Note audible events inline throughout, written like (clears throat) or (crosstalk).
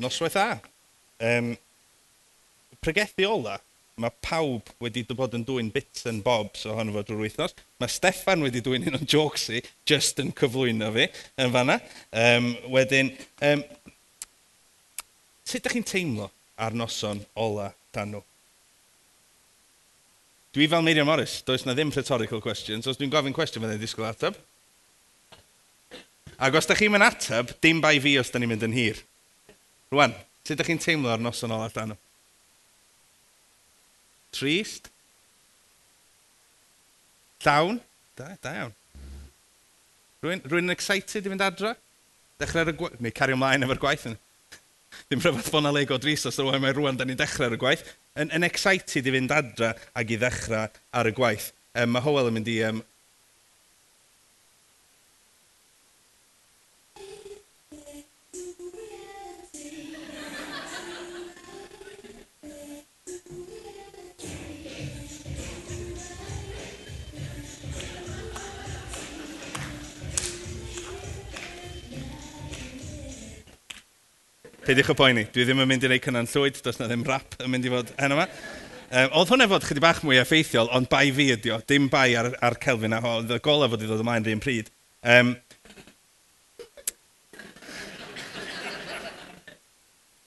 noswaith a. Um, pregethu ola, mae pawb wedi bod yn dwy'n bits and bobs ohono fo drwy'r wythnos. Mae Steffan wedi dwy'n un o'n jokes i, just yn cyflwyno fi yn fanna. Um, wedyn, um, sut ydych chi'n teimlo ar noson ola dan nhw? Dwi fel Miriam Morris, does na ddim rhetorical questions, os dwi'n gofyn cwestiwn fydda'n disgwyl ateb. Ac os da chi'n mynd ateb, dim bai fi os da ni'n mynd yn hir. Rwan, sut ydych chi'n teimlo ar noson ola dan nhw? Trist? Llawn? Da, da iawn. Rwy'n, rwy'n excited i fynd adre? Dechrau ar y gwaith... Neu cario ymlaen efo'r gwaith yn... Dim rhywbeth bod na lego dris os rwy'n mae rwan da ni'n dechrau ar y gwaith. Yn, yn excited i fynd adre ac i ddechrau ar y gwaith. Um, mae Howell yn mynd i um, Peidiwch o poeni. Dwi ddim yn mynd i wneud cynnan llwyd, does na ddim rap yn mynd i fod hen yma. Um, oedd hwnna fod chydig bach mwy effeithiol, ond bai fi ydi o, dim bai ar, ar Kelvin, a oedd y gola fod i ddod ymlaen rhywun pryd. Um,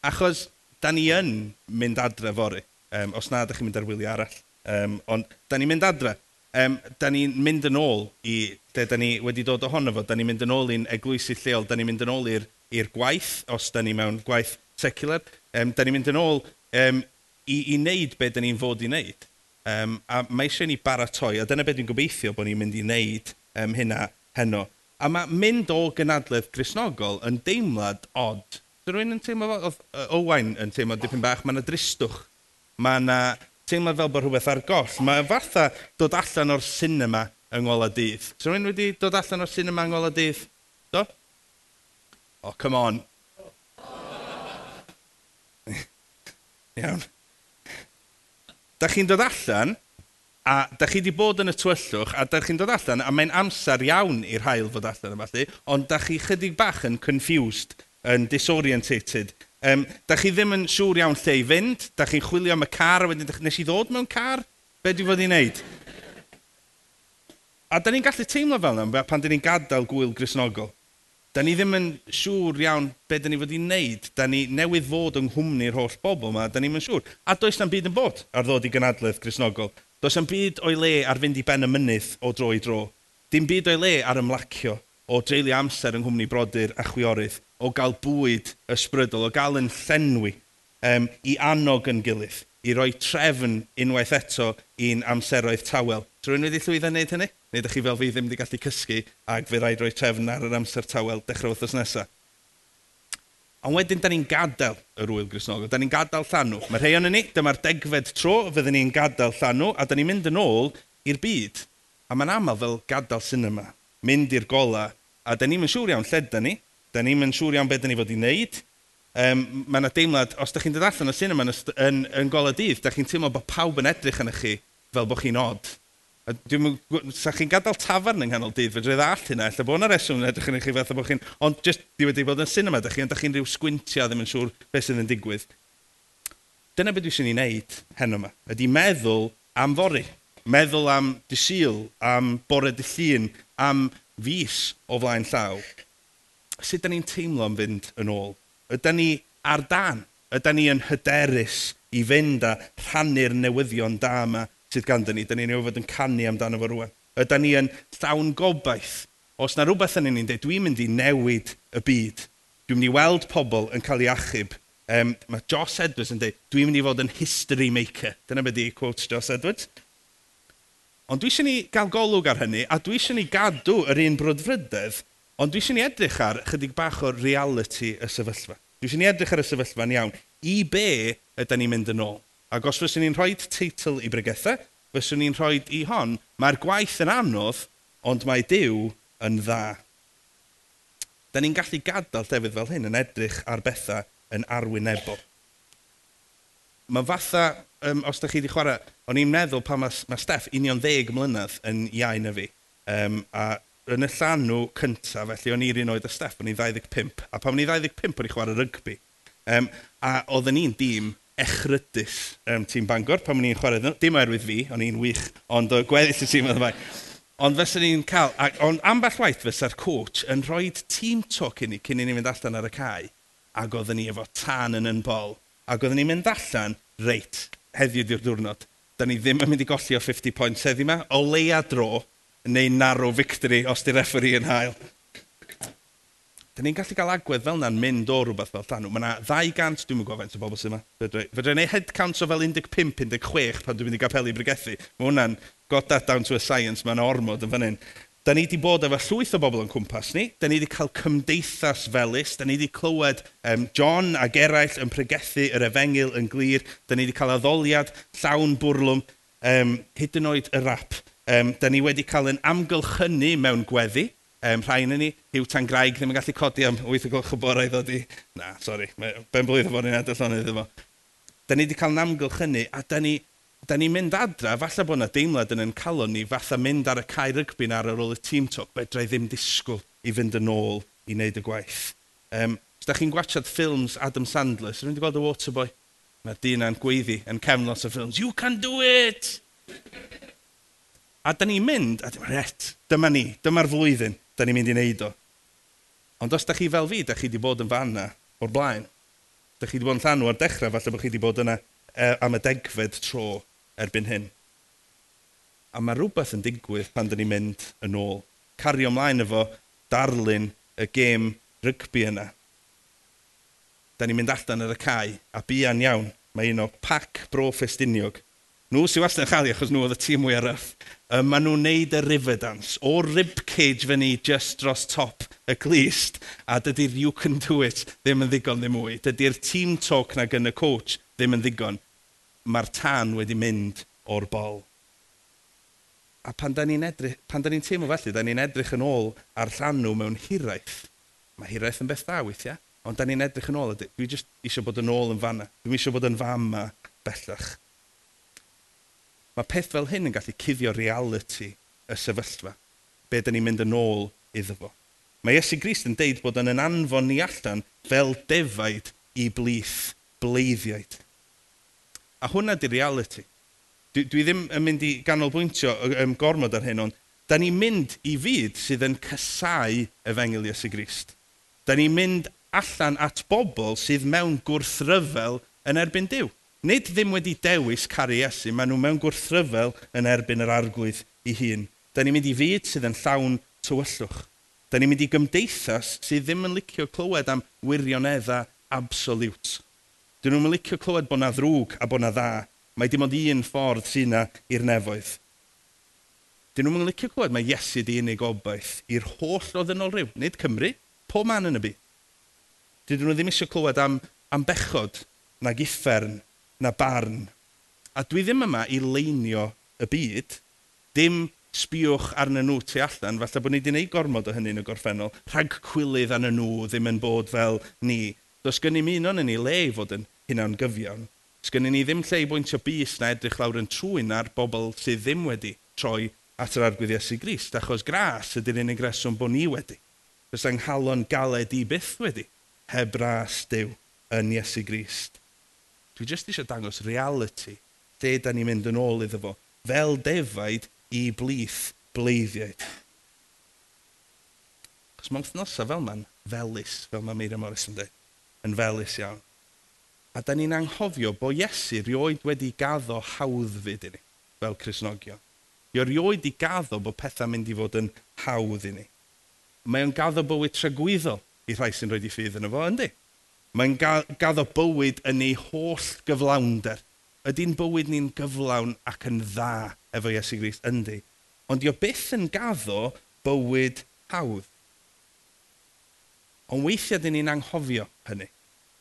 achos, da ni yn mynd adre fory, um, os na, ydych chi'n mynd ar wyliau arall. Um, ond, da ni'n mynd adre. Um, da ni'n mynd yn ôl i, lle da ni wedi dod ohono fo, da ni'n mynd yn ôl i'n eglwysu lleol, da ni'n mynd yn ôl i'r i'r gwaith, os da ni mewn gwaith secular, um, da ni'n mynd yn ôl um, i, i wneud be da ni'n fod i wneud. Um, a mae eisiau ni baratoi, a dyna beth dwi'n gobeithio bod ni'n mynd i wneud um, hynna heno. A mae mynd o gynadledd grisnogol yn deimlad od. Dyn rhywun yn teimlo oedd Owain yn teimlo dipyn bach, mae yna dristwch. Mae yna teimlo fel bod rhywbeth ar goll. Mae fatha dod allan o'r cinema yng Ngola Dydd. Dyn rhywun wedi dod allan o'r cinema yng Ngola Dydd? Oh, come on. Iawn. Da chi'n dod allan, a da chi wedi bod yn y twyllwch, a da chi'n dod allan, a mae'n amser iawn i'r hael fod allan yma, ond da chi chydig bach yn confused, yn disorientated. Um, da chi ddim yn siŵr iawn lle i fynd, da chi'n chwilio am y car, a wedyn, nes i ddod mewn car? Be dwi fod i wneud? A da ni'n gallu teimlo fel yna pan da ni'n gadael gwyl grisnogol da ni ddim yn siŵr iawn be da ni fod i wneud. Da ni newydd fod yng nghwmni'r holl bobl yma, da ni ddim yn siŵr. A does na'n byd yn bod ar ddod i gynadledd Grisnogol. Does na'n byd o'i le ar fynd i ben y mynydd o dro i dro. Dim byd o'i le ar ymlacio, o dreulio amser yng nghwmni brodyr a chwiorydd, o gael bwyd ysbrydol, o gael yn llenwi, um, i annog yn gilydd i roi trefn unwaith eto i'n amseroedd tawel. Drwy'n rwy'n wedi llwyddo wneud hynny? Neu ydych chi fel fi ddim wedi gallu cysgu ac fe rhaid roi trefn ar yr amser tawel dechrau wythnos nesaf? Ond wedyn, da ni'n gadael yr wyl grisnogol. Da ni'n gadael llanw. Mae rhai o'n ni, dyma'r degfed tro, fyddwn ni'n gadael llanw, a da ni'n mynd yn ôl i'r byd. A mae'n aml fel gadael cinema, mynd i'r gola, a da ni'n siŵr iawn lle da ni, da ni'n siŵr iawn beth da ni fod i wneud, um, mae yna deimlad, os da chi'n dod allan o sinema yn, yn, yn gola dydd, da chi'n teimlo bod pawb yn edrych yn chi fel bod chi'n od. Sa chi'n gadael tafarn yng nghanol dydd, fedrwyd all hynna, lle bod yna reswm yn edrych yn chi fath o bod chi'n... Ond jyst di wedi bod yn cinema, da chi, rhyw sgwintio ddim yn siŵr beth sydd yn digwydd. Dyna beth dwi eisiau ni wneud heno yma, ydy meddwl am fori. Meddwl am disil, am bore dy llun, am fus o flaen llaw. Sut da ni'n teimlo am fynd yn ôl Ydy ni ar dan? Ydy ni yn hyderus i fynd a rhannu'r newyddion da yma sydd ganddyn ni? Ydy ni'n ei fod yn canu amdano fo rwan. Ydy ni yn llawn gobaith. Os na rhywbeth yn ni'n dweud, dwi'n mynd i newid y byd. Dwi'n mynd i weld pobl yn cael ei achub. Um, mae Joss Edwards yn dweud, dwi'n mynd i fod yn history maker. Dyna beth i quotes Joss Edwards. Ond dwi eisiau ni gael golwg ar hynny, a dwi eisiau ni gadw yr un brodfrydedd, ond dwi eisiau ni edrych ar chydig bach o reality y sefyllfa. Dwi eisiau ni edrych ar y sefyllfa'n iawn. I be ydym ni'n mynd yn ôl? Ac os fyswn ni'n rhoi teitl i bregethau, fyswn ni'n rhoi i hon, mae'r gwaith yn anodd, ond mae Dyw yn dda. Da ni'n gallu gadael llefydd fel hyn yn edrych ar bethau yn arwynebol. Mae fatha, um, os da chi wedi chwarae, o'n i'n meddwl pan mae, mae Steff union ddeg mlynedd yn iau na fi. Um, a yn y llanw cyntaf, felly o'n i'r un oed y Steff, o'n i'n 25, a pan o'n i'n 25 o'n i'n chwarae rygbi. Um, a oedden ni'n dîm echrydus um, tîm Bangor pan o'n i'n chwarae, dim oherwydd fi, o'n i'n wych, ond o gweddill y tîm oedd mai. Ond fysyn ni'n cael, ac, ond ambell waith fysa'r coach yn rhoi tîm toc i ni cyn i ni fynd allan ar y cae, ac oedden ni efo tan yn yn bol, ac oedden ni'n mynd allan, reit, heddiw di'r diwrnod, da ni ddim yn mynd i golli o 50 points heddi yma, o leia dro, neu narrow victory os di referee yn hael. Da ni'n gallu cael agwedd fel yna'n mynd o rhywbeth fel llanw. Mae yna 200, dwi'n gwybod faint o bobl sy'n yma. Fedra i'n ei head count o fel 15-16 pan dwi'n mynd i gapelu brigethu. Mae hwnna'n got that down to a science, mae'n ormod yn fan hyn. Da ni wedi bod efo llwyth o bobl yn cwmpas ni. Da ni wedi cael cymdeithas felus. Da ni wedi clywed um, John a Geraill yn pregethu yr efengil yn glir. Da ni wedi cael addoliad llawn bwrlwm. Um, hyd yn oed y rap. Um, da ni wedi cael yn amgylchynu mewn gweddi. Um, rhain yn ni, Hugh Tan Graig ddim yn gallu codi am 8 o gloch y bore i ddod i... Na, sori, ben blwydd o bod ni'n adell ond iddo. Da ni wedi cael yn amgylchynu a da ni, da ni mynd adra, falle bod yna deimlad yn yn calon ni, fatha mynd ar y cae rygbi ar ôl y tîm toc, bedra i ddim disgwyl i fynd yn ôl i wneud y gwaith. Um, os da chi'n gwachod ffilms Adam Sandler, sy'n mynd i gweld y Waterboy, mae'r dyn a'n gweiddi yn cefn lot o ffilms, you can do it! A da ni'n mynd, a dyma ret, dyma ni, dyma'r flwyddyn, da ni'n mynd i wneud o. Ond os da chi fel fi, da chi wedi bod yn fan na o'r blaen, da chi wedi bod yn llanw ar dechrau, falle bod chi wedi bod yna e, am y degfed tro erbyn hyn. A mae rhywbeth yn digwydd pan da ni'n mynd yn ôl. Cario ymlaen efo darlun y gêm rygbi yna. Da ni'n mynd allan ar y cae, a bian iawn, mae un o pac bro ffestiniog Nhw sy'n wastad yn chael achos nhw oedd y tîm mwy arall. Um, maen nhw'n neud y river dance. O ribcage fe ni just dros top y glist. A dydy'r you can do it ddim yn ddigon ddim mwy. Dydy'r team talk na gan y coach ddim yn ddigon. Mae'r tan wedi mynd o'r bol. A pan da ni'n edrych, pan da ni'n teimlo felly, da ni'n edrych yn ôl ar llanw mewn hiraeth. Mae hiraeth yn beth da weithiau, ond da ni'n edrych yn ôl. Dwi jyst eisiau bod yn ôl yn fanna. Dwi'n eisiau bod yn fam bellach. Mae peth fel hyn yn gallu cuddio reality y sefyllfa, be dyn ni'n mynd yn ôl iddo fo. Mae Iesu Grist yn deud bod yn yn anfon ni allan fel defaid i blith bleiddiaid. A hwnna di reality. Dwi, dwi ddim yn mynd i ganolbwyntio ym gormod ar hyn, ond da ni'n mynd i fyd sydd yn cysau efengil Iesu Grist. Da ni'n mynd allan at bobl sydd mewn gwrthryfel yn erbyn Dyw nid ddim wedi dewis caru Iesu, maen nhw mewn gwrthryfel yn erbyn yr arglwydd ei hun. Da ni'n mynd i fyd sydd yn llawn tywyllwch. Da ni'n mynd i gymdeithas sydd ddim yn licio clywed am wirioneddau absoliwt. Dyn nhw'n licio clywed bod na ddrwg a bod na dda. Mae dim ond un ffordd sy'n na i'r nefoedd. Dyn nhw'n licio clywed mae Iesu di unig obaith i'r holl o ddynolryw, nid Cymru, pob man yn y byd. Dyn nhw ddim eisiau clywed am, am bechod, na giffern na barn. A dwi ddim yma i leinio y byd, dim sbiwch arnyn nhw tu allan, falle bod ni wedi gwneud gormod o hynny yn y gorffennol, rhag cwilydd arnyn nhw ddim yn bod fel ni. Does gen i mi un o'n ni le i fod yn hunan gyfiawn. i ni ddim lle i bwyntio bus na edrych lawr yn trwy'n ar bobl sydd ddim wedi troi at yr argwydd Iesu Grist, achos gras ydy'r unig reswm bod ni wedi. Does yng nghalon galed i byth wedi, heb ras dew yn Iesu Grist. Dwi jyst eisiau dangos reality. Lle da ni'n mynd yn ôl iddo fo. Fel defaid i blith bleiddiaid. Cos mae'n wythnosau fel ma'n felus, fel mae Meira Morris yn dweud, yn felus iawn. A da ni'n anghofio bod Iesu rioed wedi gaddo hawdd fyd i ni, fel Cresnogion. I rioed i gaddo bod pethau mynd i fod yn hawdd i ni. Mae o'n gaddo bywyd tragwyddol i rhai sy'n rhoi i ffydd yn y fo, yndi? Mae'n gaddo bywyd yn ei holl gyflawnder. Ydy'n bywyd ni'n gyflawn ac yn dda efo Iesu Grist, yndi. Ond dio byth yn gaddo bywyd hawdd. Ond weithiau dyn ni'n anghofio hynny.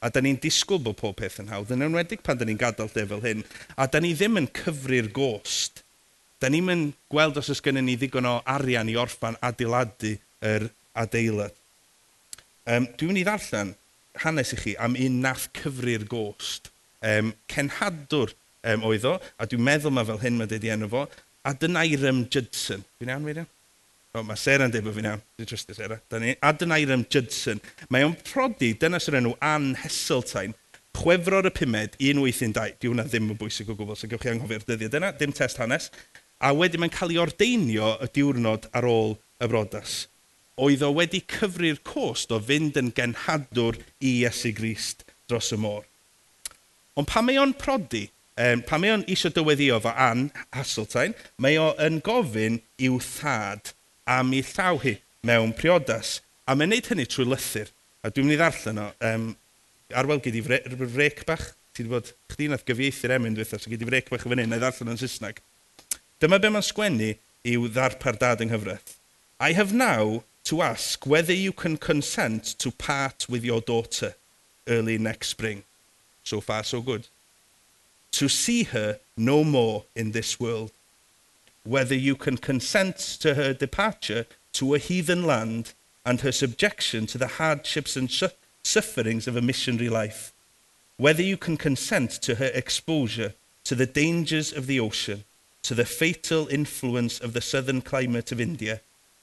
A dyn ni'n disgwyl bod pob peth yn hawdd, yn enwedig pan dyn ni'n gadael lle fel hyn. A dyn ni ddim yn cyfru'r gost. Dyn ni'n mynd gweld os oes gennym ni ddigon o arian i orffan adeiladu yr adeilad. Um, dwi'n mynd i ddarllen hanes i chi am un nath cyfri'r gost. Um, cenhadwr um, oedd o, a dwi'n meddwl mae fel hyn mae wedi enw fo, Adoniram Judson. Fi'n iawn, Miriam? O, mae Sarah'n dweud bod fi'n iawn. Dwi'n trystio Sarah. Da ni, Adoniram Judson. Mae o'n prodi, dyna sy'n enw Ann Heseltine, chwefror y pumed, 182. Di hwnna ddim yn bwysig o gwbl, so gewch chi anghofio'r dyddiau dyna, dim test hanes. A wedyn mae'n cael ei ordeinio y diwrnod ar ôl y brodas oedd o wedi cyfru'r cost o fynd yn genhadwr i Iesu Grist dros y môr. Ond pan mae o'n prodi, um, pan mae o'n isio dyweddio fo Ann Hasseltine, mae o yn gofyn i'w thad am ei llaw hi mewn priodas. A mae'n neud hynny trwy lythyr. A dwi'n mynd i ddarllen o. Um, arwel gyd i frec bach. Ti wedi bod, chdi nath gyfieithu'r emyn dwi'n so gyd i frec bach o fan hyn, a ddarllen o'n Saesneg. Dyma be mae'n sgwennu i'w ddarpar dad yng Nghyfraith. I have now to ask whether you can consent to part with your daughter early next spring. So far, so good. To see her no more in this world. Whether you can consent to her departure to a heathen land and her subjection to the hardships and sufferings of a missionary life. Whether you can consent to her exposure to the dangers of the ocean, to the fatal influence of the southern climate of India,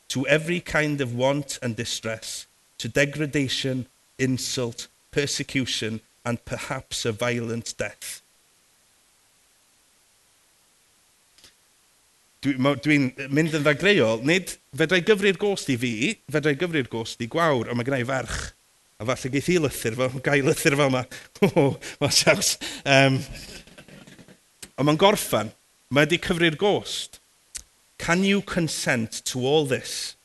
to every kind of want and distress, to degradation, insult, persecution, and perhaps a violent death. Dwi'n dwi mynd yn ddagreuol, nid fedrai gyfru'r gost i fi, fedrai gyfru'r gost i gwawr, ond mae gennau ferch. A falle geith i lythyr, fel, gael lythyr fel yma. (laughs) Mae'n siaws. Um, ond mae'n gorffan. Mae wedi cyfru'r gost. Can you consent to all this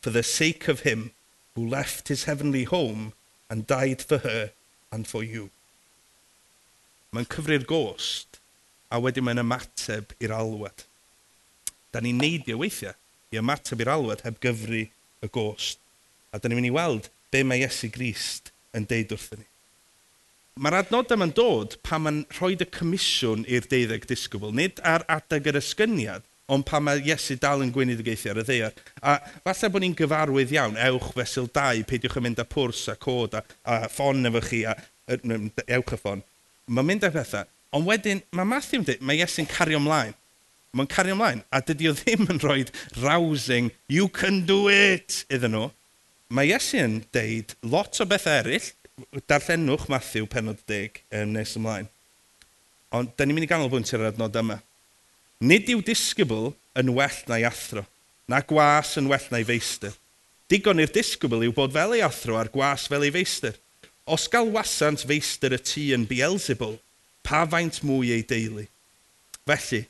for the sake of him who left his heavenly home and died for her and for you? Mae'n cyfri'r gost a wedyn mae'n ymateb i'r alwad. Da ni'n neidio weithiau i ymateb i'r alwad heb gyfru y gost. A da ni'n mynd i weld be mae Iesu Grist yn deud wrthyn ni. Mae'r adnod yma'n dod pan mae'n rhoi y comisiwn i'r deuddeg disgybl, nid ar adeg yr ysgyniad, ond pan mae Iesu dal yn gwynud y geithio ar y ddeir. A falle bod ni'n gyfarwydd iawn, ewch fesul 2, peidiwch yn mynd â pwrs a cod a, a ffon efo chi, a, ewch y ffon. Mae'n mynd â pethau, ond wedyn mae Matthew yn dweud, mae Iesu'n cario ymlaen. Mae'n cario ymlaen, a dydy o ddim yn rhoi rousing, you can do it, iddyn nhw. Mae Iesu yn deud lot o beth eraill, darllenwch Matthew penod 10 um, nes ymlaen. Ond, da ni'n mynd i ganolbwyntio ar yr adnod yma. Nid yw disgybl yn well na'i athro, na gwas yn well na'i feistr. Digon i'r disgybl yw bod fel ei athro a'r gwas fel ei feistr. Os gael wasant feistr y tŷ yn Beelzebul, pa faint mwy ei deulu. Felly,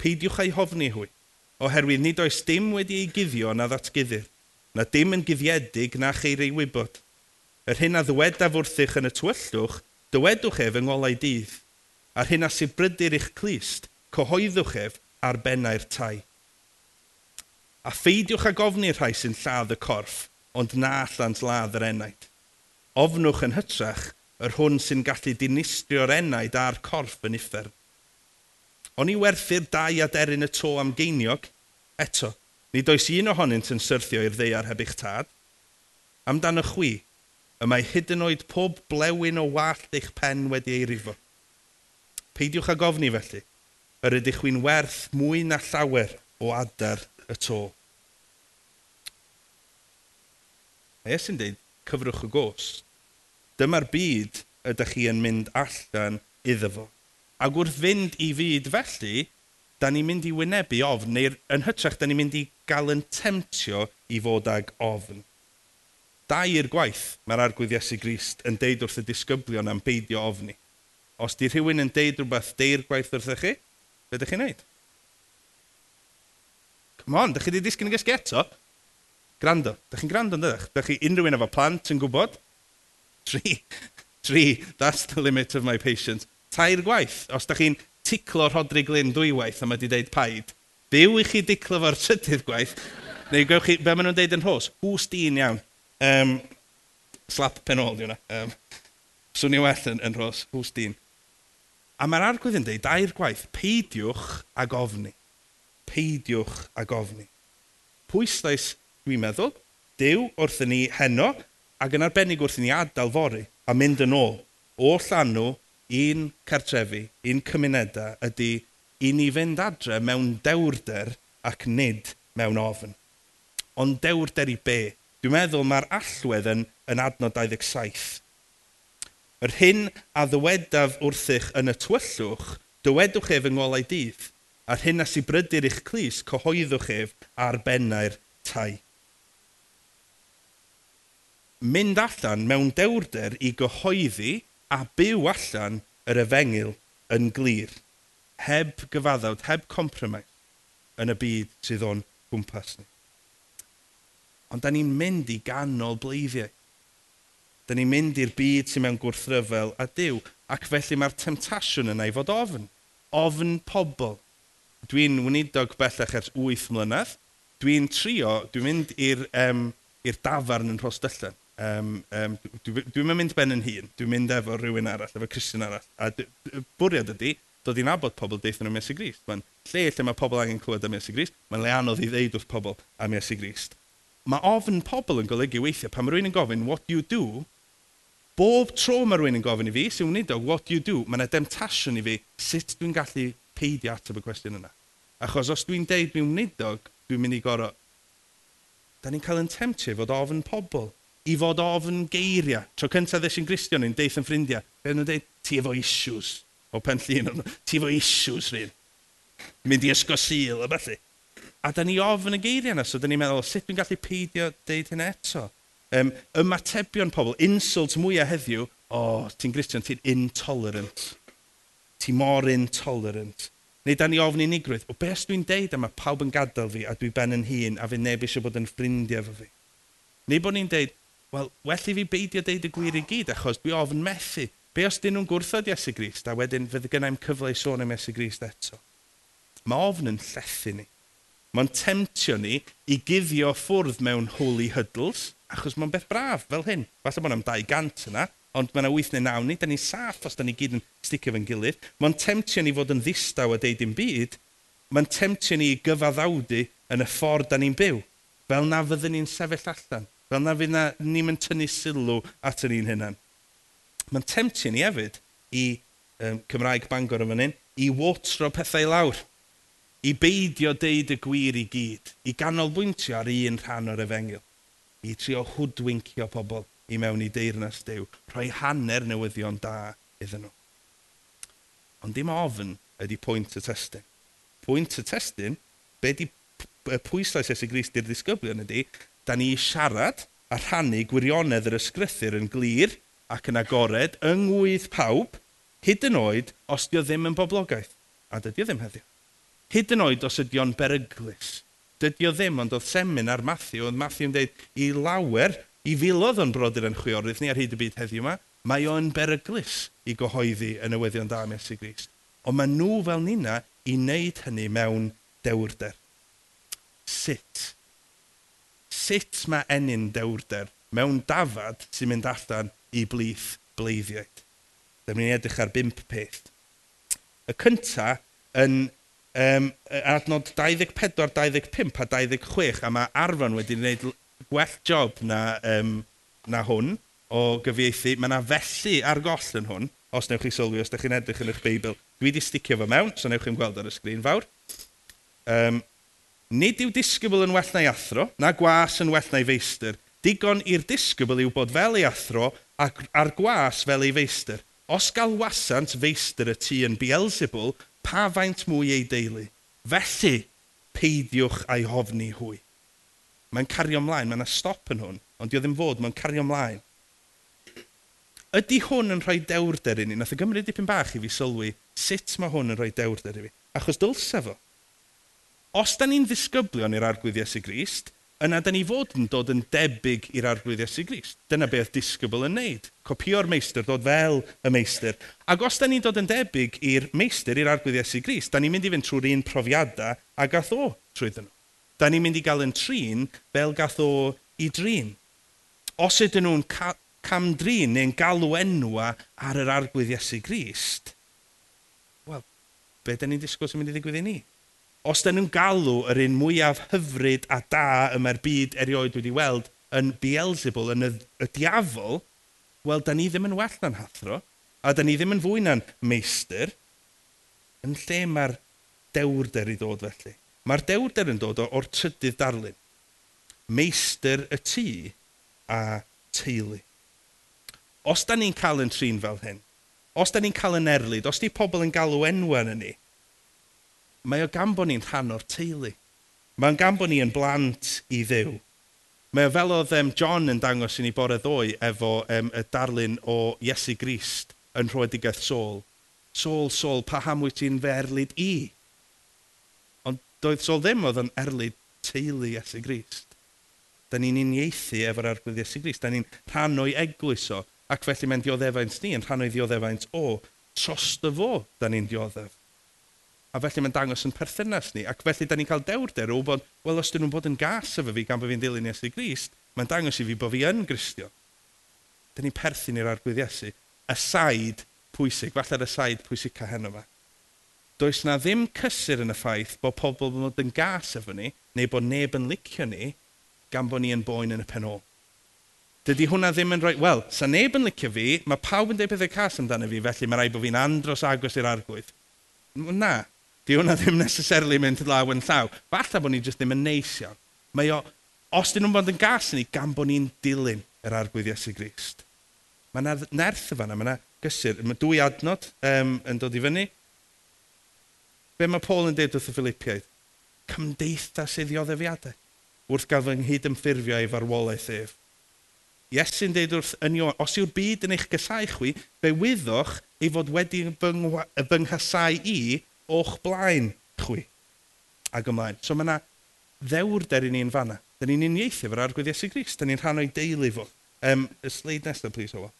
peidiwch ei hofni hwy, oherwydd nid oes dim wedi ei guddio na ddatgyddir, na dim yn guddiedig na cheir ei wybod. Yr hyn a ddwedaf wrthych yn y tywyllwch, dywedwch ef yng ngolau dydd, a'r hyn a sybrydir eich clust, cyhoeddwch ef ar bennau'r tai. A pheidiwch ag ofni rhai sy'n lladd y corff, ond na allant ladd yr enaid. Ofnwch yn hytrach yr hwn sy'n gallu dinistrio'r enaid a'r corff yn uffern. O'n i werthu'r dau aderyn y to am geiniog, eto, nid oes un ohonynt yn syrthio i'r ddeiar heb eich tad. Amdan y chwi, y mae hyd yn oed pob blewyn o wallt eich pen wedi ei rifo. Peidiwch ag ofni felly, yr ydych chi'n werth mwy na llawer o adar y to. A Iesu'n dweud, cyfrwch y gos. Dyma'r byd ydych chi yn mynd allan iddo fo. Ac wrth fynd i fyd felly, da ni'n mynd i wynebu ofn, neu yn hytrach, da ni'n mynd i gael yn temtio i fod ag ofn. Da i'r gwaith mae'r argwydd Iesu Grist yn deud wrth y disgyblion am beidio ofni. Os di rhywun yn deud rhywbeth deir gwaith wrthych chi, Be ydych chi'n neud? Come on, ydych chi wedi disgyn y gysgu eto? Grando. Ydych chi'n grando ydych? Ydych chi unrhyw un efo plant yn gwybod? Tri. Tri. That's the limit of my patience. Tair gwaith. Os ydych chi'n ticlo Rodri Glyn dwywaith a mae wedi deud paid, byw i chi diclo fo'r trydydd gwaith, neu gwewch chi, be maen nhw'n deud yn hos, hws dyn iawn. Um, slap pen ôl, diwna. hwnna. Um, Swnio well yn, yn hos. hws dyn. A mae'r argwydd yn dweud, dair gwaith, peidiwch a gofni. Peidiwch a gofni. Pwyslais, dwi'n meddwl, Dyw wrthyn ni heno ac yn arbennig wrthyn ni adael fori a mynd yn ôl. O llanw, un cartrefi, un cymunedau ydy i ni fynd adre mewn dewrder ac nid mewn ofn. Ond dewrder i be? Dwi'n meddwl mae'r allwedd yn, yn adnod 27 Yr hyn a ddywedaf wrthych yn y tywyllwch, dywedwch ef yng ngolau dydd, a'r hyn a sy'n brydyr eich clis, cyhoeddwch ef ar bennau'r tai. Mynd allan mewn dewrder i gyhoeddi a byw allan yr efengil yn glir, heb gyfaddawd, heb compromise yn y byd sydd o'n gwmpas ni. Ond da ni'n mynd i ganol bleiddiau. Da ni'n mynd i'r byd sy'n mewn gwrthryfel a diw, ac felly mae'r temtasiwn yna i fod ofn. Ofn pobl. Dwi'n weinidog bellach ers 8 mlynedd. Dwi'n trio, dwi'n mynd i'r um, i'r dafarn yn Rhostyllan. Um, um, dwi'n dwi mynd ben yn hun, dwi'n mynd efo rhywun arall, efo Christian arall. A bwriad ydy, dod i'n abod pobl deithio nhw Iesu Grist. Mae'n lle lle mae pobl angen clywed am Iesu Grist, mae'n le anodd i ddeud wrth pobl am Iesu Grist. Mae ofn pobl yn golygu weithiau, pan mae rhywun yn gofyn, what do you do? Bob tro mae rhywun yn gofyn i fi, sy'n wneud o, what do you do? Mae yna demtasiwn i fi, sut dwi'n gallu peidio ateb y cwestiwn yna. Achos os dwi'n deud mewn nidog, dwi'n mynd i gorau, da ni'n cael yn temtio fod ofyn pobl, i fod ofyn geiriau. Tro cyntaf ddys i'n gristion ni'n deith yn ffrindiau, fe nhw'n deud, ti efo issues, o pen llun, ti efo issues rhywun, mynd i ysgo sil, a felly. A da ni ofyn y geiriau yna, so da ni'n meddwl, sut dwi'n gallu peidio deud hynna eto? um, ymatebion pobl, insult mwyaf heddiw, o, oh, ti'n Christian, ti'n intolerant. Ti mor intolerant. Neu da ni ofn unigrwydd, o beth dwi'n deud yma pawb yn gadael fi a dwi ben yn hun a fi neb eisiau bod yn ffrindiau fo fi. Neu bod ni'n deud, wel, well i fi beidio deud y gwir i gyd achos dwi ofn methu. Be os dyn nhw'n gwrthod Iesu Grist a wedyn fydd gynnau'n cyfle i sôn am Iesu Grist eto? Mae ofn yn llethu ni. Mae'n temtio ni i guddio ffwrdd mewn holy huddles, achos mae'n beth braf fel hyn. Falle bod am 200 yna, ond mae yna 8 neu 9 ni, da ni'n saff os da ni gyd yn sticio fe'n gilydd. Mae'n temtio ni fod yn ddistaw a deud dim byd, mae'n temtio ni i gyfaddawdu yn y ffordd da ni'n byw. Fel na fyddwn ni'n sefyll allan, fel na fydd na ni'n mynd tynnu sylw at yr un hynny. Mae'n temtio ni hefyd i um, Cymraeg Bangor yn fan hyn, i wotro pethau lawr, i beidio deud y gwir i gyd, i ganolbwyntio ar un rhan o'r efengil i trio hwdwincio pobl i mewn i deyrnas Dyw, rhoi hanner newyddion da iddyn nhw. Ond dim ofn ydy pwynt y testyn. Pwynt y testyn, be di pwyslais Esu Gris di'r disgyblion ydy, da ni siarad a rhannu gwirionedd yr ysgrythyr yn glir ac yn agored yngwydd pawb, hyd yn oed os dio ddim yn boblogaeth. A dydy ddim heddiw. Hyd yn oed os ydy o'n beryglus Dydy o ddim, ond oedd Semin ar Matthew, oedd Matthew yn dweud, i lawer, i filodd o'n brodyr yn chwiorydd ni ar hyd y byd heddiw yma, mae o'n beryglus i gyhoeddi yn y weddion da Mesu Grist. Ond mae nhw fel nina i wneud hynny mewn dewrder. Sut? Sut mae enyn dewrder mewn dafad sy'n mynd allan i blith bleiddiaid? Dyma ni'n edrych ar bump peth. Y cynta yn um, adnod 24, 25 a 26, a mae Arfon wedi gwneud gwell job na, um, na hwn o gyfieithu. Mae yna felly ar goll yn hwn, os newch chi sylwi, os ydych chi'n edrych yn eich Beibl. Dwi wedi sticio fo mewn, so newch chi'n gweld ar y sgrin fawr. Um, Nid yw disgybl yn well na'i athro, na gwas yn well na'i feistr. Digon i'r disgybl yw bod fel ei athro ac ar gwas fel ei feistr. Os gael wasant feistr y tŷ yn Beelzebul, pa faint mwy ei deulu. Felly, peidiwch a'i hofni hwy. Mae'n cario ymlaen, mae'n stop yn hwn, ond di o ddim fod, mae'n cario ymlaen. Ydy hwn yn rhoi dewrder i ni? Nath y gymryd dipyn bach i fi sylwi sut mae hwn yn rhoi dewrder i fi. Achos dylse fo. Os da ni'n ddisgyblion i'r argwydd Iesu Grist, yna da ni fod yn dod yn debyg i'r arglwydd Iesu Grist. Dyna beth disgybl yn neud. Copio'r meistr, dod fel y meistr. Ac os da ni'n dod yn debyg i'r meistr, i'r arglwydd Iesu Grist, da ni'n mynd i fynd trwy'r un profiadau a gath o trwyddyn nhw. Da ni'n mynd i gael yn trin fel gath o i drin. Os ydyn nhw'n ca camdrin neu'n galw enwa ar yr arglwydd Iesu Grist, wel, be da ni'n disgwyl sy'n mynd i ddigwydd i ni? os dyn nhw'n galw yr un mwyaf hyfryd a da yma'r byd erioed wedi weld yn Beelzebul, yn y, y diafol, wel, da ni ddim yn well na'n hathro, a da ni ddim yn fwy na'n meistr, yn lle mae'r dewrder i ddod felly. Mae'r dewrder yn dod o'r trydydd darlun. Meistr y tŷ a teulu. Os da ni'n cael yn trin fel hyn, os da ni'n cael yn erlyd, os di pobl yn galw enwa yn ni, mae o gan bod ni'n rhan o'r teulu. Mae'n gan bod ni yn blant i ddew. Mae o fel oedd um, John yn dangos i ni bore ddoe efo um, y darlun o Iesu Grist yn rhoedigaeth Saul. Saul, Saul, pa ham wyt ti'n fe erlyd i? Ond doedd Saul ddim oedd yn erlyd teulu Iesu Grist. Da ni'n uniaethu efo'r arglwydd Iesu Grist. Da ni'n rhan o'i eglwys o. Ac felly mae'n dioddefaint ni yn rhan o'i dioddefaint o. Trost y fo, da ni'n dioddef a felly mae'n dangos yn perthynas ni. Ac felly, da ni'n cael dewrder o bod, wel, os dyn nhw'n bod yn gas efo fi gan bod fi'n dilyn Iesu Grist, mae'n dangos i fi bod fi yn Gristio. Da ni'n perthyn i'r argwydd Iesu. Y said pwysig, falle'r y said pwysig ca heno yma. Does na ddim cysur yn y ffaith bod pobl yn bod yn gas efo ni, neu bod neb yn licio ni, gan bod ni yn boen yn y penol. Dydy hwnna ddim yn rhoi, wel, sa neb yn licio fi, mae pawb yn dweud pethau cas amdano fi, felly mae rai bod fi'n andros agos i'r argwydd. Na, Di hwnna ddim necessarily mynd law yn llaw. Falle bod ni jyst ddim yn neis iawn. Mae o, os dyn nhw'n bod yn gas ni, gan bod ni'n dilyn yr arglwydd Iesu Grist. Mae yna nerth yma, mae yna gysur. Mae dwy adnod um, yn dod i fyny. Be mae Paul yn dweud wrth y Filipiaid? Cymdeithas ei ddioddefiadau wrth gael fy nghyd ymffurfio ei farwolaeth ef. Iesu'n dweud wrth yn Iwan, os yw'r byd yn eich gysau chwi, fe wyddwch ei fod wedi fy, fy nghasau i o'ch blaen chwi ac ymlaen. So mae yna ddewrder i ni'n fanna. Da ni'n uniaethu fo'r argwydd Iesu Gris. Da ni'n rhan o'i deulu fo. Um, y sleid nesaf, please, Ola.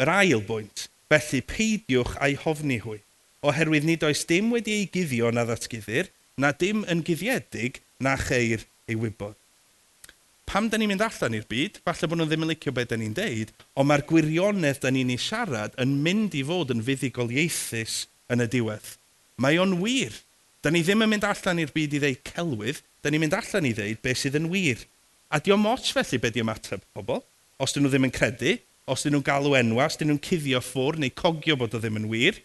Yr ail bwynt. Felly, peidiwch a'i hofni hwy. Oherwydd nid oes dim wedi ei guddio na ddatgyddir, na dim yn guddiedig na cheir ei wybod. Pam da ni'n mynd allan i'r byd, falle bod nhw ddim yn licio beth da ni'n deud, ond mae'r gwirionedd da ni'n ei siarad yn mynd i fod yn fuddigol ieithus yn y diwedd. Mae o'n wir. Da ni ddim yn mynd allan i'r byd i ddeud celwydd, da ni'n mynd allan i ddeud beth sydd yn wir. A di o'n moch felly beth di ymateb pobl, os dyn nhw ddim yn credu, os dyn nhw'n galw enwa, os dyn nhw'n cuddio ffwr neu cogio bod o ddim yn wir.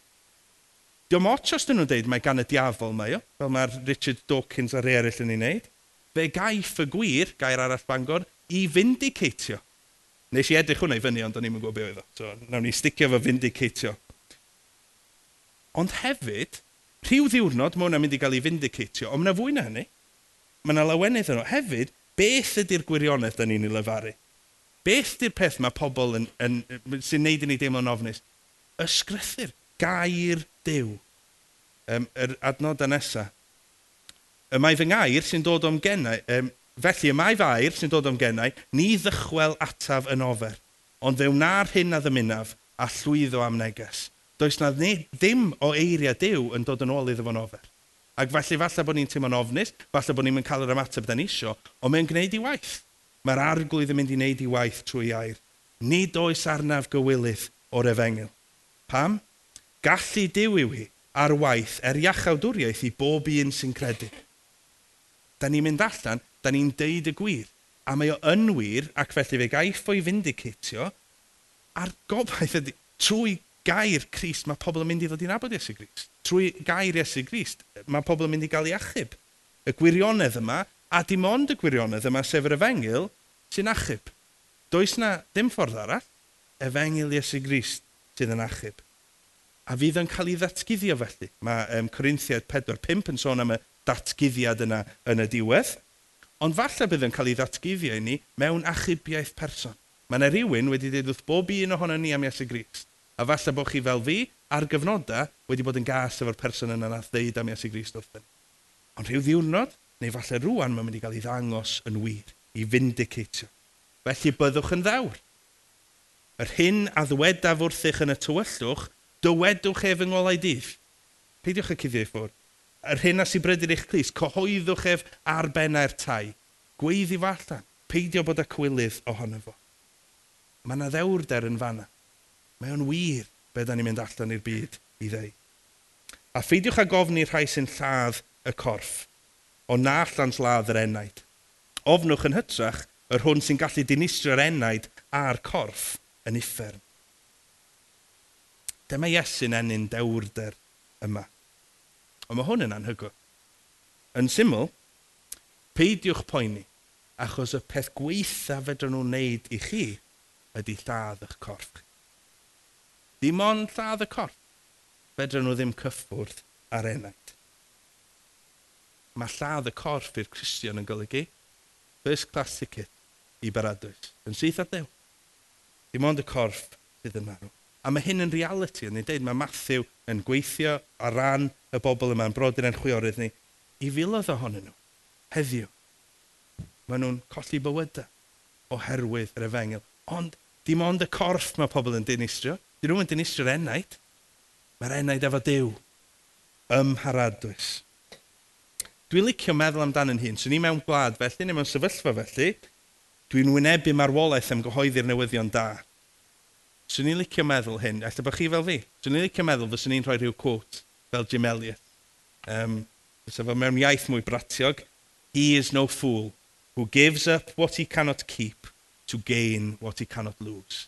Di o'n moch os dyn nhw'n deud mae gan y diafol mae o, fel mae'r Richard Dawkins a rei eraill yn ei wneud. Fe gaiff y gwir, gair arall bangor, i vindicatio. Nes i edrych hwnna i fyny, ond o'n i'n gwybod beth oedd o. So, nawn ni sticio fo vindicatio. Ond hefyd, Rhyw ddiwrnod mae hwnna'n mynd i gael ei findicatio, ond mae yna fwy na hynny. Mae yna lawenydd yno. Hefyd, beth ydy'r gwirionedd da ni'n ei lefaru? Beth ydy'r peth mae pobl yn, yn, yn, sy'n neud i ni deimlo'n ofnus? Ysgrythyr, gair dew. Um, yr adnod nesaf. Y mae fy ngair sy'n dod o'm gennau, um, felly y mae fair sy'n dod o'm gennau, ni ddychwel ataf yn ofer, ond fewn na'r hyn a ddymunaf a llwyddo am neges does na ddim o eiriau dew yn dod yn ôl iddo fo'n ofer. Ac felly, falle bod ni'n teimlo'n ofnus, falle bod ni'n cael yr ymateb da ni isio, ond mae'n gwneud i waith. Mae'r arglwydd yn mynd i wneud i waith trwy air. Nid oes arnaf gywilydd o'r efengil. Pam? Gallu diw yw hi ar waith er iachawdwriaeth i bob un sy'n credu. Da ni'n mynd allan, da ni'n deud y gwir. A mae o yn wir, ac felly fe gaiff o'i findicatio, a'r gobaith ydy, trwy gair Christ, mae pobl yn mynd i ddod i'n abod Iesu Grist. Trwy gair Iesu Grist, mae pobl yn mynd i gael ei achub. Y gwirionedd yma, a dim ond y gwirionedd yma, sef yr efengil, sy'n achub. Does na ddim ffordd arall, efengil Iesu Grist sydd yn achub. A fydd yn cael ei ddatgyddio felly. Mae um, Corinthiad 4.5 yn sôn am y datgyddiad yna yn y diwedd. Ond falle bydd yn cael ei ddatgyddio i ni mewn achubiaeth person. Mae yna rhywun wedi dweud wrth bob un ohono ni am Iesu Grist. A falle bod chi fel fi, ar gyfnodau, wedi bod yn gas efo'r person yna nath ddeud am Iesu Grist wrthyn. Ond rhyw ddiwrnod, neu falle rŵan, mae'n mynd i gael ei ddangos yn wir, i vindicatio. Felly byddwch yn ddawr. Yr hyn a ddwedaf wrthych yn y tywyllwch, dywedwch ef yng ngolau dydd. Peidiwch y cuddio i ffwrdd. Yr hyn a sy'n brydyr eich clis, cyhoeddwch ef ar bennau'r tai. Gweiddi falla, peidio bod y cwylydd ohono fo. Mae yna ddewrder yn fanna. Mae o'n wir be da ni'n mynd allan i'r byd i ddeu. A pheidiwch â gofni rhai sy'n lladd y corff, o na allan lladd yr enaid. Ofnwch yn hytrach yr hwn sy'n gallu dinistrio'r enaid a'r corff yn uffern. Dyma Iesu'n enyn dewrder yma. Ond mae hwn yn anhygoel. Yn syml, peidiwch poeni, achos y peth gweitha fedrwn nhw'n wneud i chi ydy lladd eich corff chi. Dim ond lladd y corff, fedrwn nhw ddim cyffwrdd ar enaid. Mae lladd y corff i'r Cristion yn golygu first class ticket i baradwys, yn syth ar dew. Dim ond y corff sydd yn marw. A mae hyn yn reality, yn ei dweud, mae Matthew yn gweithio ar ran y bobl yma yn brodyr yn chwiorydd ni, i filodd ohonyn nhw, heddiw. mae nhw'n colli bywydau oherwydd yr efengil. Ond dim ond y corff mae pobl yn dinistrio, Dyn nhw'n dinistio'r enaid. Mae'r enaid efo Dyw. Ymharadwys. Dwi'n licio meddwl amdano'n hun. So i mewn gwlad felly, neu mewn sefyllfa felly, dwi'n wynebu marwolaeth am gyhoeddi'r newyddion da. So i'n licio meddwl hyn, allai bod chi fel fi, so i'n licio meddwl fyswn i'n rhoi rhyw quote fel Jim Elliot. Um, so fel mewn iaith mwy bratiog, He is no fool who gives up what he cannot keep to gain what he cannot lose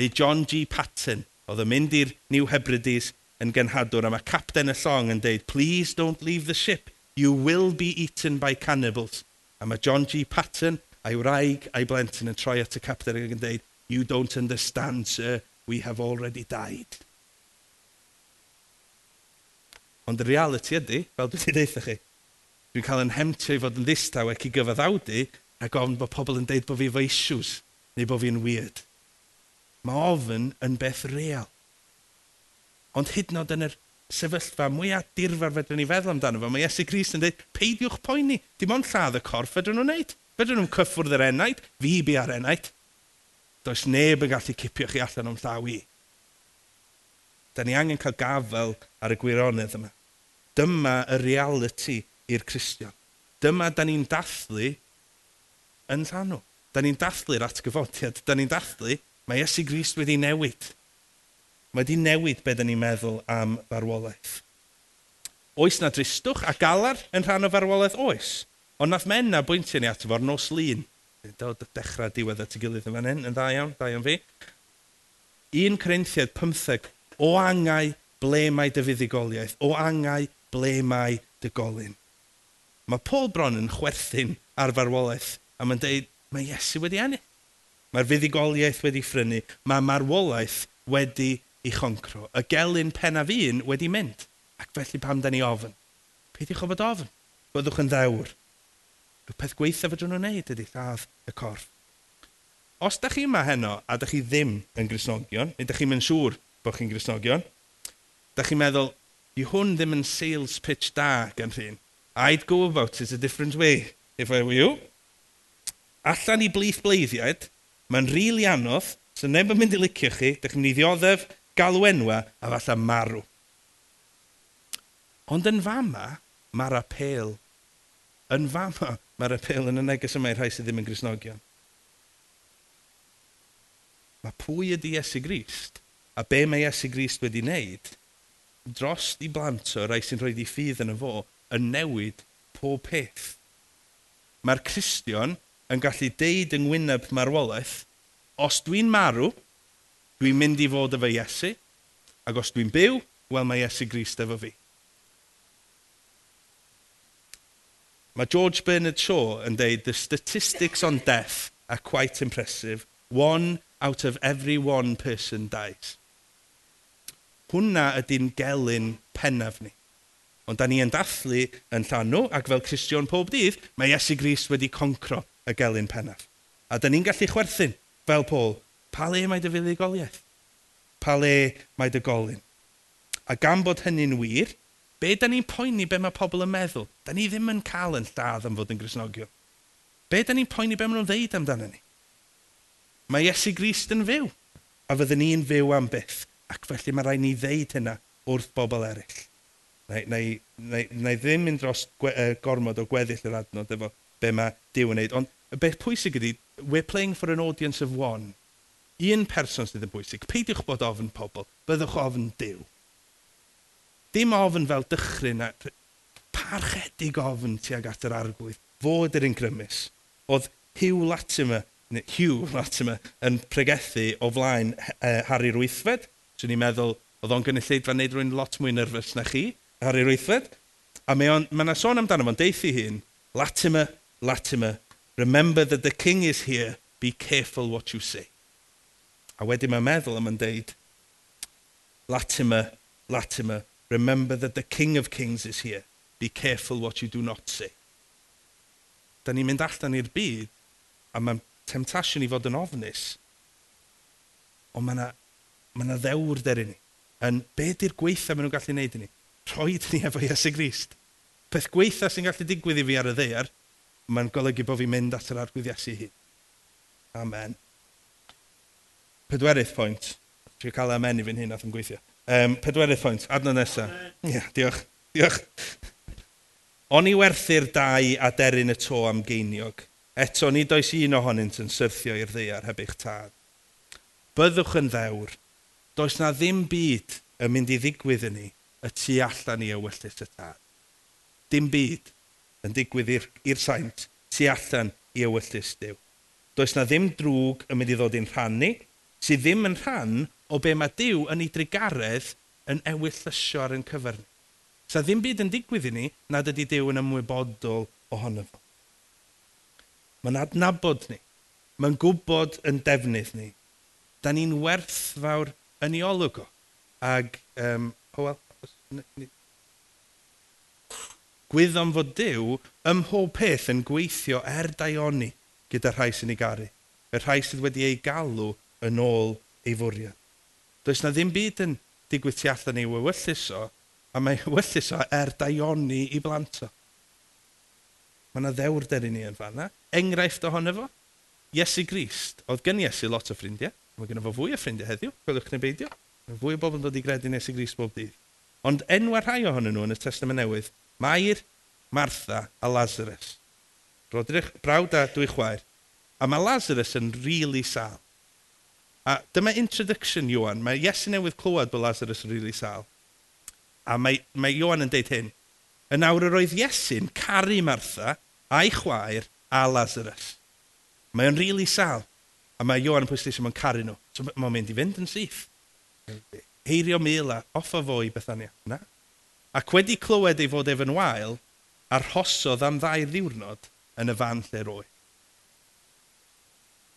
neu John G. Patton, oedd yn mynd i'r New Hebrides yn gynhadwr, a mae capten y llong yn deud, please don't leave the ship, you will be eaten by cannibals. A mae John G. Patton a'i wraig a'i blentyn yn troi at y capten ac yn deud, you don't understand, sir, we have already died. Ond y reality ydy, fel dwi wedi deitha chi, dwi'n cael yn hemtio i fod yn ddistaw ac i gyfaddawdu a gofyn bod pobl yn deud bod fi efo issues neu bod fi'n weird. Mae ofn yn beth real. Ond hyd yn oed yn yr sefyllfa mwyaf dirfar fedrwn ni feddwl amdano fo, mae Iesu Grist yn dweud, peidiwch poeni, dim ond lladd y corff fedrwn nhw'n wneud. Fedrwn nhw'n cyffwrdd yr enaid, fi bu ar enaid. Does neb yn gallu cipio chi allan o'n llaw i. Da ni angen cael gafel ar y gwirionedd yma. Dyma y reality i'r Cristion. Dyma da ni'n dathlu yn llanw. Da ni'n dathlu'r atgyfodiad. Da ni'n dathlu Mae Iesu Grist wedi newid. Mae wedi newid beth ni'n meddwl am farwolaeth. Oes na dristwch a galar yn rhan o farwolaeth? Oes. Ond nath menna bwyntio ni ato fo'r nos lun. Dod dechrau diwedd at y gilydd yn fan hyn, yn dda iawn, dda iawn fi. 1 Corinthiad 15, o angau ble mae dy fuddigoliaeth, o angau ble mae dy golyn. Mae Paul bron yn chwerthin ar farwolaeth a mae'n deud, mae Iesu wedi ennill. Mae'r fuddigoliaeth wedi ffrynu, mae marwolaeth wedi ei choncro. Y gelyn pennaf un wedi mynd, ac felly pam da ni ofyn. Peidiwch o fod ofyn, byddwch yn ddewr. Rhywbeth gweithio fydden nhw'n wneud ydy lladd y corff. Os da chi yma heno a da chi ddim yn grisnogion, neu da chi'n mynd siŵr bod chi'n grisnogion, da chi'n meddwl, i hwn ddim yn sales pitch da gan rhywun. I'd go about it a different way, if I were you. Allan i blith bleiddiad, Mae'n rili anodd, so neb yn mynd i licio chi, dych chi'n mynd i ddioddef, galw enwa, a falle marw. Ond yn fama, mae'r apel. Yn fama, mae'r apel yn y neges yma i'r rhai sydd ddim yn grisnogion. Mae pwy ydy Iesu Grist a be mae Iesu Grist wedi wneud dros i blant o rai sy'n rhoi di ffydd yn y fo yn newid pob peth. Mae'r Cristion yn gallu deud yng ngwyneb marwolaeth, os dwi'n marw, dwi'n mynd i fod efo Iesu, ac os dwi'n byw, wel mae Iesu Grist efo fi. Mae George Bernard Shaw yn deud, the statistics on death are quite impressive. One out of every one person dies. Hwna ydy'n gelyn pennaf ni. Ond da ni yn dathlu yn llanw, ac fel Cristion pob dydd, mae Iesu Grist wedi concro y gelyn pennaf. A da ni'n gallu chwerthin, fel Paul, pa le mae dy fuddugoliaeth? Pa le mae dy golyn? A gan bod hynny'n wir, be da ni'n poeni be mae pobl yn meddwl? Da ni ddim yn cael yn lladd am fod yn grisnogio. Be da ni'n poeni be maen nhw'n ddeud amdano ni? Mae Iesu Grist yn fyw, a fydden ni'n fyw am byth, ac felly mae rhaid ni ddeud hynna wrth bobl eraill. Neu, neu, neu, neu ddim mynd dros gwe, uh, gormod o gweddill yr adnod efo be mae Dyw yn neud. Ond y beth pwysig ydy, we're playing for an audience of one. Un person sydd yn bwysig. Peidiwch bod ofyn pobl, byddwch ofyn Dyw. Dim ofyn fel dychryn a parchedig ofyn tuag at yr arglwydd. Fod yr ingrymus. Oedd Hugh Latimer, Hugh Latimer yn pregethu o flaen uh, Harry Rwythfed. So ni'n meddwl, oedd o'n gynulleid fan neud rwy'n lot mwy nerfus na chi, Harry Rwythfed. A mae yna sôn amdano fo'n deithi hun, Latimer Latimer, remember that the king is here, be careful what you say. A wedyn mae'n meddwl am yn deud, Latimer, Latimer, remember that the king of kings is here, be careful what you do not say. Da ni'n mynd allan i'r byd, a mae'n temptasiwn i fod yn ofnus, ond mae yna ma, na, ma ddewr der i ni. Yn be di'r gweitha maen nhw'n gallu gwneud i ni? Rhoed ni efo Iesu Grist. Peth gweitha sy'n gallu digwydd i fi ar y ddeiar mae'n golygu bod fi'n mynd at yr arglwydd Iesu hi. Amen. Pedwerydd pwynt. Dwi'n cael amen i fy'n hyn, nath yn gweithio. Um, pedwerydd pwynt, adnod nesaf. Ie, yeah, diolch, diolch. O'n i werthu'r dau a deryn y to am geiniog. Eto, nid oes un ohonynt yn syrthio i'r ddeiar heb eich tad. Byddwch yn ddewr. Does na ddim byd yn mynd i ddigwydd yn ni y tu allan i ewyllus y tad. Dim byd yn digwydd i'r saint tu allan i ewyllus Dyw. Does na ddim drwg yn mynd i ddod i'n rhannu, sydd ddim yn rhan o be mae Dyw yn ei drigaredd yn ewyllysio ar ein cyfer ni. Sa ddim byd yn digwydd i ni nad ydy Dyw yn ymwybodol ohono fo. Mae'n adnabod ni. Mae'n gwybod yn defnydd ni. Da ni'n werthfawr yn ei olwg o. Ag, um, oh Gwydd am fod Dyw ym mhob peth yn gweithio er daioni gyda rhai sy'n ei garu, y rhai sydd wedi ei galw yn ôl ei fwriad. Does na ddim byd yn digwydd tu allan ei o, a mae (laughs) wywyllus o er daioni i blant o. Mae yna ddewrder i ni yn fanna. Enghraifft ohono fo, Iesu Grist, oedd gen Iesu lot o ffrindiau, mae gen fo fwy o ffrindiau heddiw, gwelwch neu beidio, Mae fwy o bobl yn dod i gredu Iesu Grist bob dydd. Ond enwau rhai ohonyn nhw yn y Testament Newydd Mair, Martha a Lazarus. Rodrych, brawd a dwy chwaer. A mae Lazarus yn rili really sal. A dyma introduction Iwan. Mae Iesu newydd clywed bod Lazarus yn rili really sal. A mae, mae Iwan yn deud hyn. Yn awr yr oedd Iesu'n caru Martha a'i chwaer a Lazarus. Mae o'n rili really sal. A mae Iwan yn pwysleisio mae'n caru nhw. So mae'n mynd i fynd yn syth. Heirio mil a offa fo i Bethania. Na, ac wedi clywed ei fod efo'n wael, arhosodd am ddau ddiwrnod yn y fan lle roi.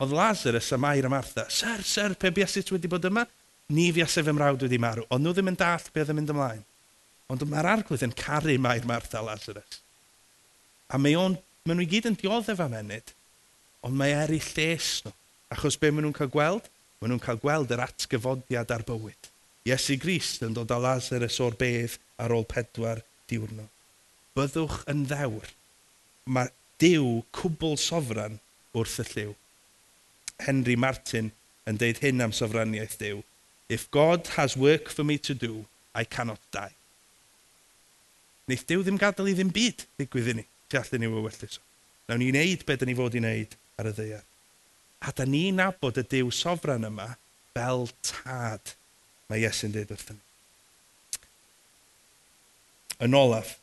Oedd Lazarus a Mair a Martha, Sir, Sir, pe biasit wedi bod yma? Ni fiasef fy mrawd wedi marw, ond nhw ddim yn dall beth yn mynd ymlaen. Ond mae'r arglwydd yn caru Mair Martha a Lazarus. A mae o'n, maen nhw i gyd yn dioddef am enid, ond mae eri lles nhw. Achos be maen nhw'n cael gweld? Maen nhw'n cael gweld yr atgyfodiad ar bywyd. Iesu Grist yn dod â Lazarus o'r bedd ar ôl pedwar diwrnod. Byddwch yn ddewr. Mae Dyw cwbl sofran wrth y lliw. Henry Martin yn deud hyn am sofraniaeth Dyw. If God has work for me to do, I cannot die. Neith Dyw ddim gadael i ddim byd ddigwydd i ni, tu allan ni wyllus. Nawn ni wneud beth dyn ni fod i wneud ar y ddeiar. A da ni'n nabod y Dyw sofran yma fel tad mae Iesu'n dweud wrthyn ni. Yn olaf,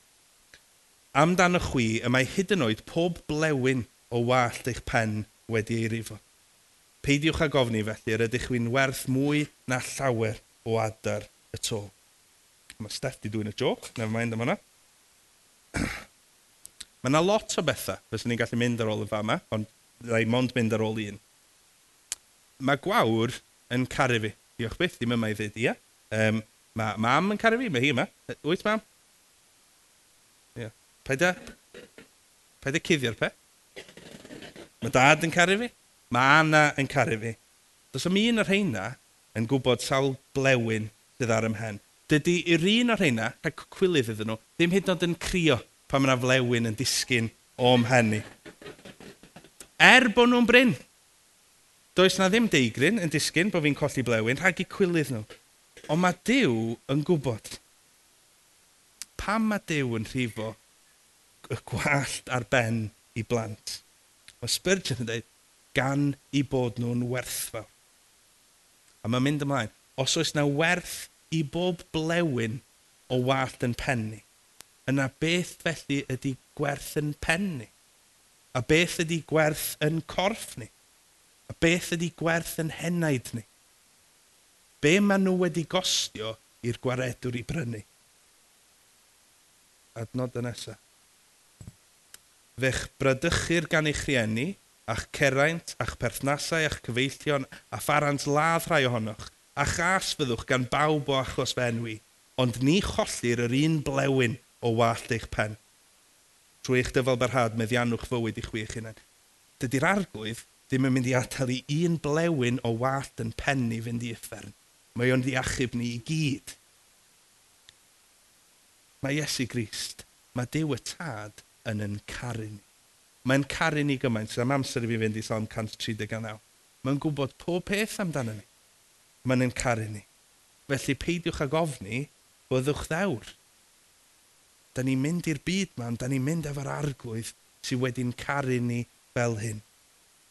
amdano chwi y mae hyd yn oed pob blewyn o wallt eich pen wedi ei rifo. Peidiwch â gofni felly, rydych chi'n werth mwy na llawer o adar y to. Mae Steff di dwi'n y joc, never mind am hwnna. (clears throat) Mae yna lot o bethau fyswn ni'n gallu mynd ar ôl y fama, ond rai mond mynd ar ôl un. Mae gwawr yn caru fi diolch byth, ddim yma i ddweud ia. Um, mae mam yn caru fi, mae hi yma. Wyt, mam? Ia. Yeah. Paida, paida cuddio'r pe. Mae dad yn caru fi. Mae Anna yn caru fi. Does am un o'r rheina yn gwybod sawl blewyn sydd ar ymhen. Dydy i'r un o'r rheina, rhaid cwilydd iddyn nhw, ddim hyd yn oed yn crio pan mae yna flewyn yn disgyn o'm hen ni. Er bod nhw'n bryn, Does na ddim deigryn yn disgyn bod fi'n colli blewyn rhag i cwylydd nhw. Ond mae Dyw yn gwybod. Pam mae Dyw yn rhifo y gwallt ar ben i blant? Mae Spurgeon yn dweud, gan i bod nhw'n werthfawr. A mae'n mynd ymlaen, os oes na werth i bob blewyn o wallt yn penni, yna beth felly ydy gwerth yn penni? A beth ydy gwerth yn corff ni? A beth ydy gwerth yn henaid ni? Be maen nhw wedi gostio i'r gwaredwr i brynu? Adnod y nesaf. Fe'ch brydychu'r gan eich rieni, a'ch ceraint, a'ch perthnasau, a'ch cyfeillion, a pharant ladd rhai ohonoch, a chas fyddwch gan bawb o achos fe enwi, ond ni chollir yr un blewyn o wallt eich pen. Trwy eich dyfal barhad, meddiannwch fywyd i chwi eich hunain. Dydy'r arglwydd ddim yn mynd i atal i un blewyn o wallt yn pen ni fynd i uffern. Mae o'n ddiachub ni i gyd. Mae Iesu Grist, mae Dyw y Tad yn yn caru ni. Mae'n caru ni gymaint, am amser i fi fynd i Salm 139. Mae'n gwybod pob peth amdano ni. Mae'n yn caru ni. Felly peidiwch ag ofni, byddwch ddewr. Da ni'n mynd i'r byd ma, da ni'n mynd efo'r arglwydd sydd wedi'n caru ni fel hyn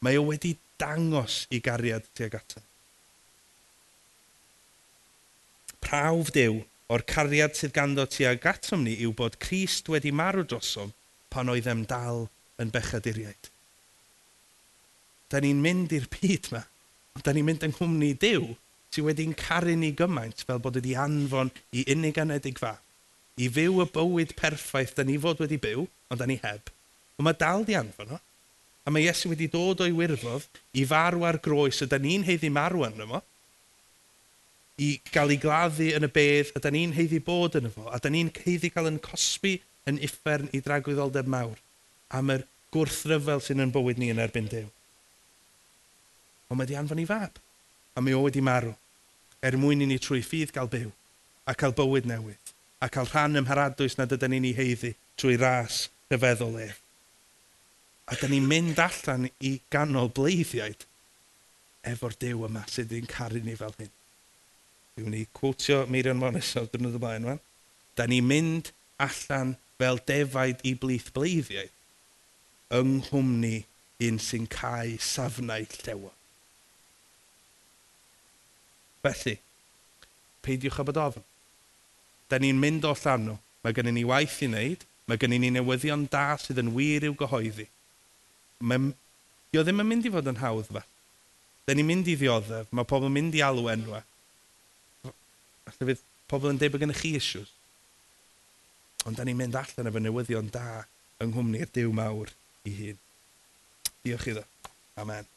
mae o wedi dangos i gariad tuag ato. Prawf Dyw o'r cariad sydd ganddo tuag atom ni yw bod Crist wedi marw drosom pan oedd em dal yn bechaduriaid. Da ni'n mynd i'r byd yma, ond da ni'n mynd yng nghwmni Dyw sydd wedi'n caru ni gymaint fel bod wedi anfon i unig anedig fa. I fyw y bywyd perffaith da ni fod wedi byw, ond da ni heb. Ond mae dal di anfon o. No? a mae Iesu wedi dod o'i wirfodd i farw ar groes, ydy ni'n heiddi marw arno fo, i gael ei gladdu yn y bedd, ydy ni'n heiddi bod yn fo, a ydy ni'n heiddi cael yn cosbi yn uffern i dragwyddoldeb mawr. Am yr gwrthryfel sy'n yn bywyd ni yn erbyn Dyw. Ond mae di anfon i fab, a mae o wedi marw, er mwyn i ni trwy ffydd gael byw, a cael bywyd newydd, a cael rhan ymharadwys nad ydyn ni'n ei heiddi trwy ras rhyfeddol ef. A da ni'n mynd allan i ganol bleiddiaid efo'r dew yma sydd wedi'n caru ni fel hyn. Dwi'n mynd i cwtio Meirion Morris o dyrnod y blaen yma. Da ni'n mynd allan fel defaid i blith bleiddiau yng nghwmni un sy'n cael safnau llewa. Felly, peidiwch â bod ofn. Da ni'n mynd o llan nhw. Mae gennym ni waith i wneud. Mae gennym ni newyddion da sydd yn wir i'w gyhoeddi Mae, dio ddim yn mynd i fod yn hawdd fe. Da ni'n mynd i ddioddef, mae pobl yn mynd i alw enwa. Alla fydd pobl yn deud bod gennych chi issues. Ond da ni'n mynd allan efo newyddion da yng Nghymru'r Dyw Mawr i hun. Diolch iddo. Amen.